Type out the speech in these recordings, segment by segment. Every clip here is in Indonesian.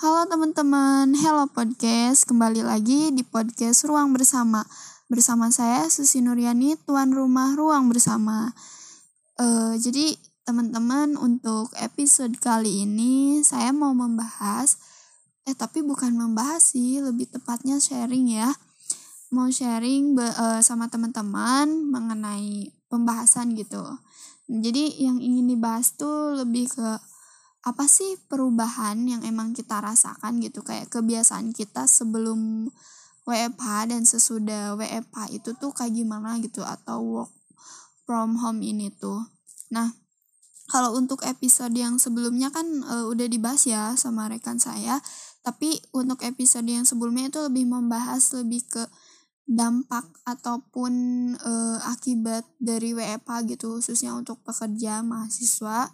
Halo teman-teman, hello podcast. Kembali lagi di podcast Ruang Bersama. Bersama saya Susi Nuryani, tuan rumah Ruang Bersama. Uh, jadi teman-teman untuk episode kali ini saya mau membahas eh tapi bukan membahas sih, lebih tepatnya sharing ya. Mau sharing uh, sama teman-teman mengenai pembahasan gitu. Jadi yang ingin dibahas tuh lebih ke apa sih perubahan yang emang kita rasakan gitu? Kayak kebiasaan kita sebelum WFH dan sesudah WFH itu tuh kayak gimana gitu? Atau work from home ini tuh. Nah, kalau untuk episode yang sebelumnya kan e, udah dibahas ya sama rekan saya, tapi untuk episode yang sebelumnya itu lebih membahas lebih ke dampak ataupun e, akibat dari WFH gitu khususnya untuk pekerja mahasiswa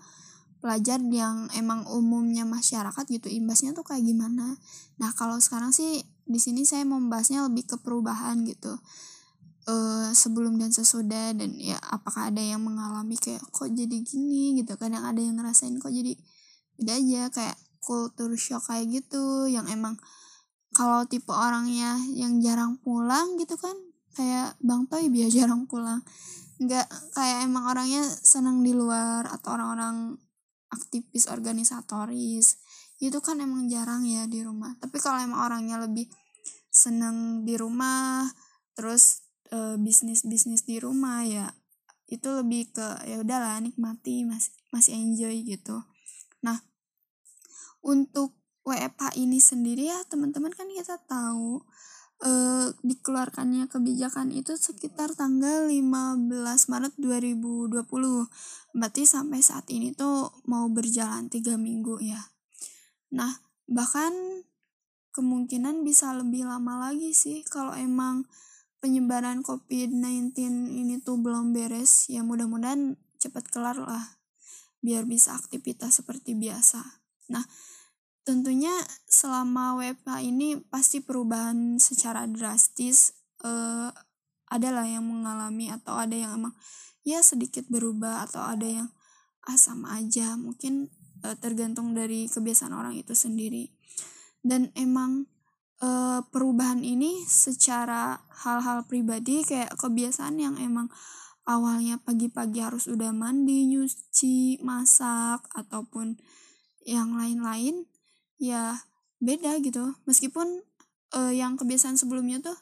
pelajar yang emang umumnya masyarakat gitu imbasnya tuh kayak gimana? Nah kalau sekarang sih di sini saya membahasnya lebih ke perubahan gitu. Uh, sebelum dan sesudah dan ya apakah ada yang mengalami kayak kok jadi gini? gitu. Kadang ada yang ngerasain kok jadi beda aja kayak kultur shock kayak gitu yang emang kalau tipe orangnya yang jarang pulang gitu kan kayak bang Toy biar jarang pulang. Nggak kayak emang orangnya senang di luar atau orang-orang aktivis organisatoris. Itu kan emang jarang ya di rumah. Tapi kalau emang orangnya lebih seneng di rumah terus e, bisnis bisnis di rumah ya itu lebih ke ya udahlah nikmati masih masih enjoy gitu. Nah untuk WFH ini sendiri ya teman-teman kan kita tahu eh, dikeluarkannya kebijakan itu sekitar tanggal 15 Maret 2020. Berarti sampai saat ini tuh mau berjalan tiga minggu ya. Nah, bahkan kemungkinan bisa lebih lama lagi sih kalau emang penyebaran COVID-19 ini tuh belum beres. Ya mudah-mudahan cepat kelar lah biar bisa aktivitas seperti biasa. Nah, tentunya selama WFH ini pasti perubahan secara drastis uh, adalah yang mengalami atau ada yang emang ya sedikit berubah atau ada yang ah sama aja. Mungkin uh, tergantung dari kebiasaan orang itu sendiri. Dan emang uh, perubahan ini secara hal-hal pribadi kayak kebiasaan yang emang awalnya pagi-pagi harus udah mandi, nyuci, masak ataupun yang lain-lain ya beda gitu. Meskipun uh, yang kebiasaan sebelumnya tuh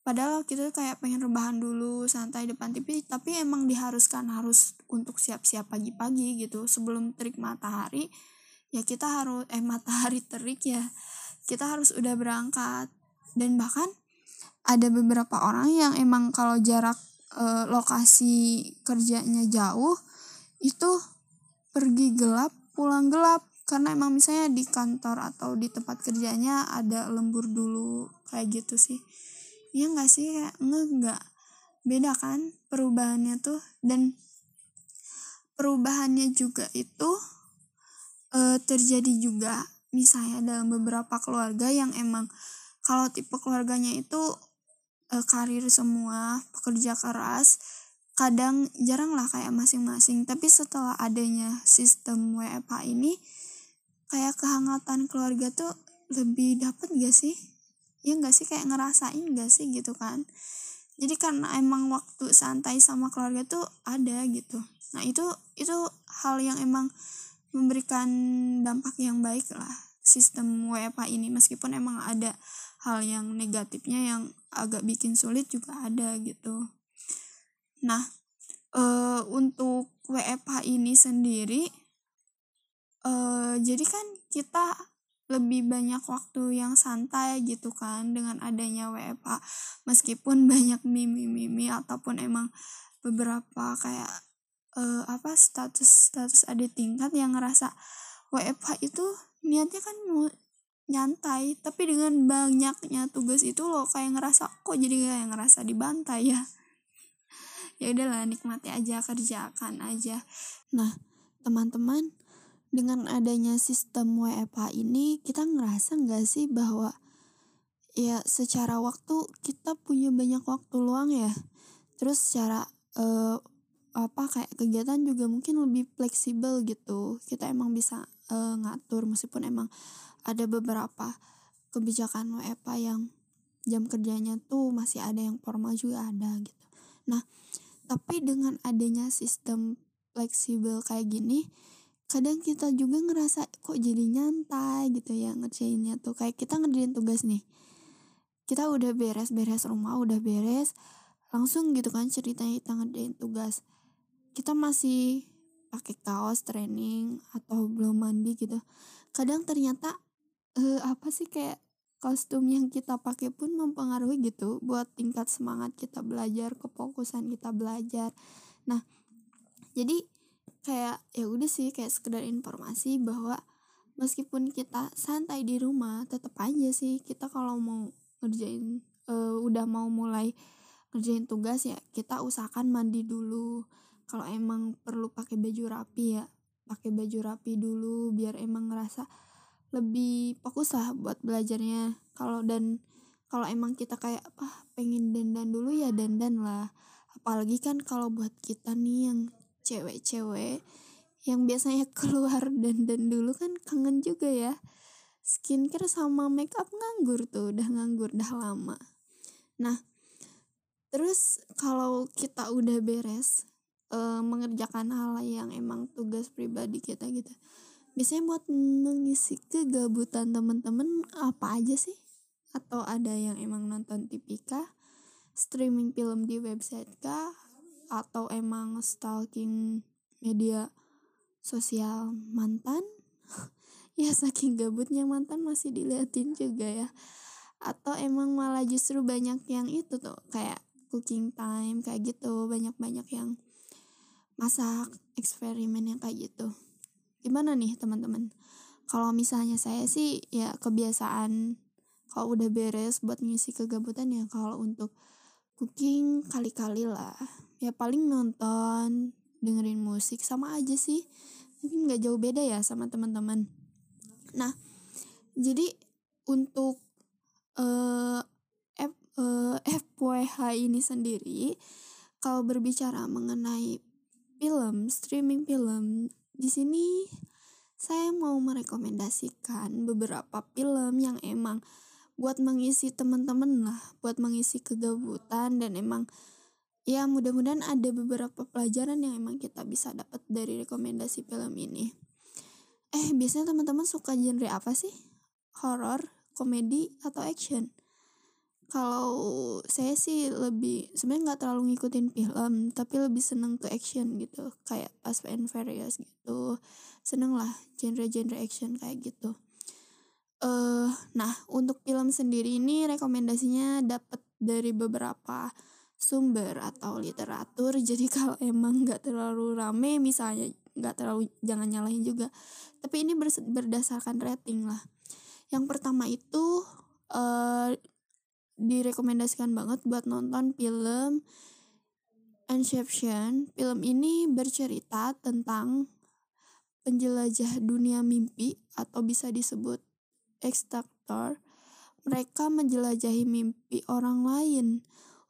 padahal kita kayak pengen rebahan dulu santai depan TV tapi emang diharuskan harus untuk siap-siap pagi-pagi gitu. Sebelum terik matahari ya kita harus eh matahari terik ya kita harus udah berangkat. Dan bahkan ada beberapa orang yang emang kalau jarak e, lokasi kerjanya jauh itu pergi gelap pulang gelap. Karena emang misalnya di kantor atau di tempat kerjanya ada lembur dulu kayak gitu sih ya nggak sih kayak nggak beda kan perubahannya tuh. Dan perubahannya juga itu e, terjadi juga misalnya dalam beberapa keluarga yang emang kalau tipe keluarganya itu e, karir semua pekerja keras kadang jarang lah kayak masing-masing. Tapi setelah adanya sistem WFH ini kayak kehangatan keluarga tuh lebih dapet gak sih ya gak sih kayak ngerasain gak sih gitu kan? Jadi karena emang waktu santai sama keluarga tuh ada gitu. Nah itu itu hal yang emang memberikan dampak yang baik lah sistem WFH ini. Meskipun emang ada hal yang negatifnya yang agak bikin sulit juga ada gitu. Nah e, untuk WFH ini sendiri uh, jadi kan kita lebih banyak waktu yang santai gitu kan dengan adanya WFH meskipun banyak mimi-mimi ataupun emang beberapa kayak uh, apa status status ada tingkat yang ngerasa WFH itu niatnya kan mau nyantai tapi dengan banyaknya tugas itu loh kayak ngerasa kok jadi kayak ngerasa dibantai ya? Ya udahlah nikmati aja kerjakan aja. Nah teman-teman dengan adanya sistem WFH ini kita ngerasa nggak sih bahwa ya secara waktu kita punya banyak waktu luang ya terus secara uh, apa kayak kegiatan juga mungkin lebih fleksibel gitu kita emang bisa uh, ngatur meskipun emang ada beberapa kebijakan WFA yang jam kerjanya tuh masih ada yang formal juga ada gitu. Nah, tapi dengan adanya sistem fleksibel kayak gini, kadang kita juga ngerasa kok jadi nyantai gitu ya ngerjainnya tuh. Kayak kita ngerjain tugas nih. Kita udah beres-beres rumah udah beres langsung gitu kan ceritanya kita ngerjain tugas. Kita masih pakai kaos training atau belum mandi gitu. Kadang ternyata uh, apa sih kayak kostum yang kita pakai pun mempengaruhi gitu buat tingkat semangat kita belajar kefokusan kita belajar. Nah jadi kayak ya udah sih kayak sekedar informasi bahwa meskipun kita santai di rumah tetap aja sih kita kalau mau ngerjain uh, udah mau mulai ngerjain tugas ya kita usahakan mandi dulu. Kalau emang perlu pakai baju rapi ya pakai baju rapi dulu biar emang ngerasa lebih fokus lah buat belajarnya. Kalau dan kalau emang kita kayak ah pengen dandan dulu ya dandan lah. Apalagi kan kalau buat kita nih yang cewek-cewek yang biasanya keluar dandan dulu kan kangen juga ya. Skincare sama makeup nganggur tuh udah nganggur dah lama. Nah terus kalau kita udah beres uh, mengerjakan hal yang emang tugas pribadi kita gitu biasanya buat mengisi kegabutan temen-temen apa aja sih? Atau ada yang emang nonton kah? Streaming film di website kah atau emang stalking media sosial mantan? Ya saking gabutnya mantan masih diliatin juga ya. Atau emang malah justru banyak yang itu tuh kayak cooking time kayak gitu. Banyak-banyak yang masak eksperimen yang kayak gitu. Gimana nih teman-teman? Kalau misalnya saya sih ya kebiasaan kalau udah beres buat ngisi kegabutan ya kalau untuk cooking kali-kali lah. Ya paling nonton dengerin musik sama aja sih. Mungkin nggak jauh beda ya sama teman-teman. Nah, jadi untuk uh, F, uh, eh, FWH ini sendiri, kalau berbicara mengenai film, streaming film, di sini saya mau merekomendasikan beberapa film yang emang buat mengisi teman-teman lah, buat mengisi kegabutan dan emang ya mudah-mudahan ada beberapa pelajaran yang emang kita bisa dapat dari rekomendasi film ini. Eh, biasanya teman-teman suka genre apa sih? Horror, komedi, atau action? Kalau saya sih lebih sebenarnya nggak terlalu ngikutin film, tapi lebih seneng ke action gitu, kayak Fast and Furious gitu. Seneng lah genre-genre action kayak gitu. Uh, nah untuk film sendiri ini rekomendasinya dapat dari beberapa sumber atau literatur. Jadi kalau emang nggak terlalu rame misalnya nggak terlalu jangan nyalahin juga. Tapi ini berdasarkan rating lah. Yang pertama itu uh, direkomendasikan banget buat nonton film Inception. Film ini bercerita tentang penjelajah dunia mimpi atau bisa disebut extractor mereka menjelajahi mimpi orang lain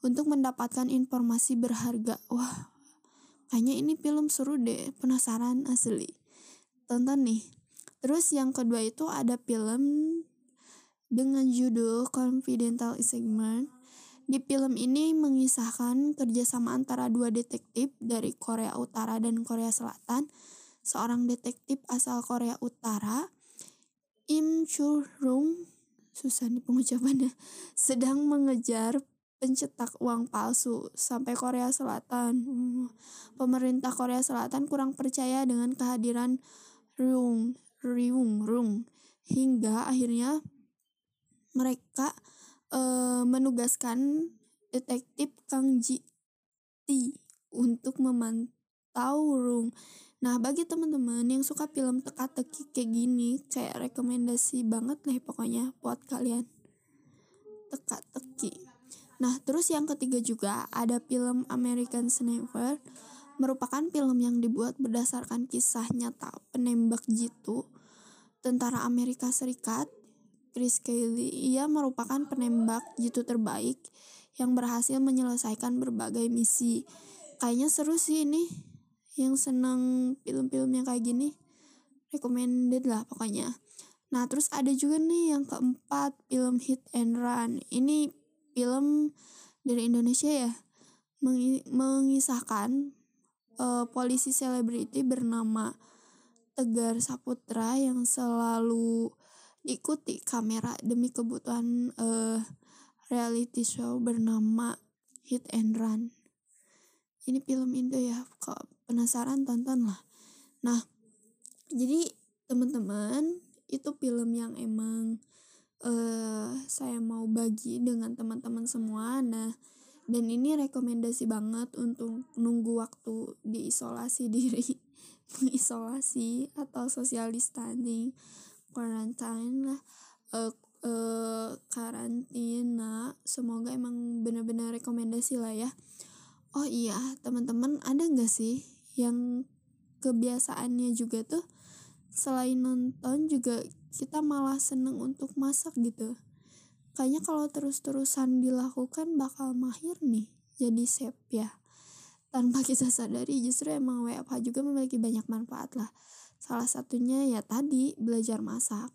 untuk mendapatkan informasi berharga. Wah kayaknya ini film seru deh penasaran asli. Tonton nih. Terus yang kedua itu ada film dengan judul Confidential Assignment di film ini mengisahkan kerjasama antara dua detektif dari Korea Utara dan Korea Selatan. Seorang detektif asal Korea Utara, Im Chul Rung, susah nih pengucapannya, sedang mengejar pencetak uang palsu sampai Korea Selatan. Pemerintah Korea Selatan kurang percaya dengan kehadiran Ryung, Ryung, Rung hingga akhirnya mereka uh, menugaskan detektif Kang Ji Ti untuk memantau Rung. Nah, bagi teman-teman yang suka film teka-teki kayak gini, kayak rekomendasi banget lah pokoknya buat kalian. Teka-teki. Nah, terus yang ketiga juga ada film American Sniper merupakan film yang dibuat berdasarkan kisah nyata penembak jitu tentara Amerika Serikat Chris Kelly. Ia merupakan penembak jitu terbaik yang berhasil menyelesaikan berbagai misi. Kayaknya seru sih ini yang senang film-film yang kayak gini. recommended lah pokoknya nah terus ada juga nih yang keempat film Hit and Run ini film dari Indonesia ya mengisahkan uh, polisi selebriti bernama Tegar Saputra yang selalu ikuti kamera demi kebutuhan uh, reality show bernama Hit and Run. Ini film Indo ya, kalau penasaran tonton lah. Nah, jadi teman-teman itu film yang emang uh, saya mau bagi dengan teman-teman semua. Nah, dan ini rekomendasi banget untuk nunggu waktu diisolasi diri, mengisolasi atau social distancing, quarantine lah, uh, uh, karantina. Semoga emang benar-benar rekomendasi lah ya. Oh iya, teman-teman ada nggak sih yang kebiasaannya juga tuh selain nonton juga kita malah seneng untuk masak gitu. Kayaknya kalau terus-terusan dilakukan bakal mahir nih jadi chef ya. Tanpa kita sadari justru emang WFH juga memiliki banyak manfaat lah. Salah satunya ya tadi belajar masak.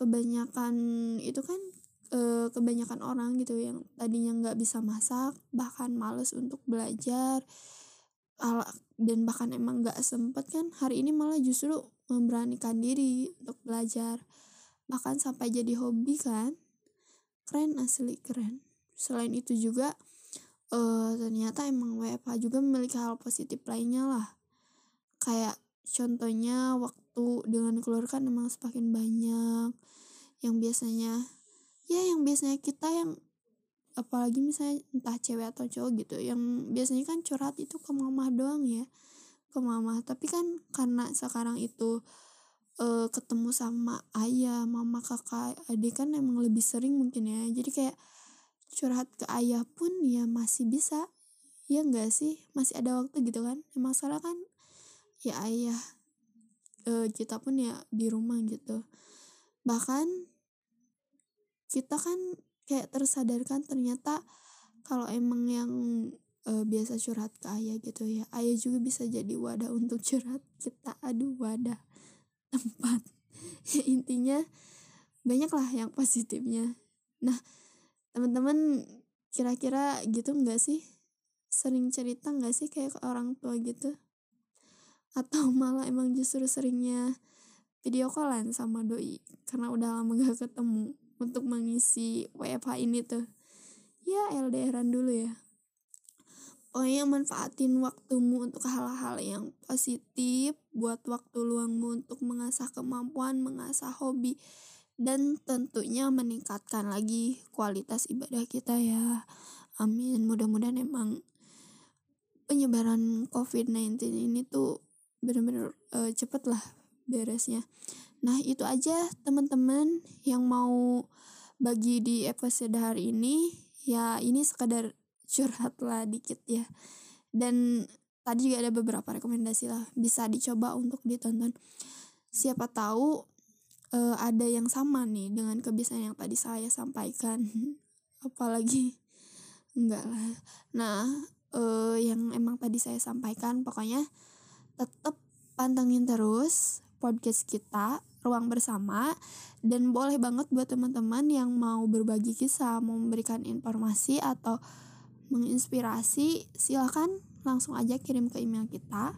Kebanyakan itu kan e, kebanyakan orang gitu yang tadinya nggak bisa masak bahkan males untuk belajar dan bahkan emang gak sempet kan hari ini malah justru memberanikan diri untuk belajar. Bahkan sampai jadi hobi kan. Keren asli keren. Selain itu juga uh, ternyata emang WFH juga memiliki hal positif lainnya lah. Kayak contohnya waktu dengan keluarga kan emang semakin banyak. Yang biasanya ya yang biasanya kita yang apalagi misalnya entah cewek atau cowok gitu yang biasanya kan curhat itu ke mama doang ya ke mama tapi kan karena sekarang itu uh, ketemu sama ayah mama kakak adik kan emang lebih sering mungkin ya. Jadi kayak curhat ke ayah pun ya masih bisa. Ya enggak sih? Masih ada waktu gitu kan? Emang kan ya ayah uh, kita pun ya di rumah gitu. Bahkan kita kan kayak tersadarkan ternyata kalau emang yang uh, biasa curhat ke ayah gitu ya ayah juga bisa jadi wadah untuk curhat kita. Aduh wadah tempat. Ya intinya banyak lah yang positifnya. Nah teman-teman kira-kira gitu nggak sih? Sering cerita nggak sih kayak ke orang tua gitu? Atau malah emang justru seringnya video callan sama doi karena udah lama gak ketemu untuk mengisi WFH ini tuh. Ya LDRan dulu ya. Pokoknya manfaatin waktumu untuk hal-hal yang positif buat waktu luangmu untuk mengasah kemampuan mengasah hobi dan tentunya meningkatkan lagi kualitas ibadah kita ya. Amin. Mudah-mudahan emang penyebaran COVID-19 ini tuh bener-bener uh, cepet lah beresnya Nah, itu aja teman-teman yang mau bagi di episode hari ini. Ya, ini sekadar curhat lah dikit ya. Dan tadi juga ada beberapa rekomendasi lah. Bisa dicoba untuk ditonton. Siapa tahu uh, ada yang sama nih dengan kebiasaan yang tadi saya sampaikan. Apalagi enggak lah. Nah, uh, yang emang tadi saya sampaikan pokoknya tetap pantengin terus podcast kita ruang bersama dan boleh banget buat teman-teman yang mau berbagi kisah, mau memberikan informasi atau menginspirasi, silahkan langsung aja kirim ke email kita.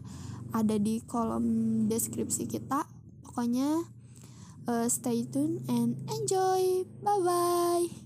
Ada di kolom deskripsi kita. Pokoknya uh, stay tune and enjoy. Bye bye.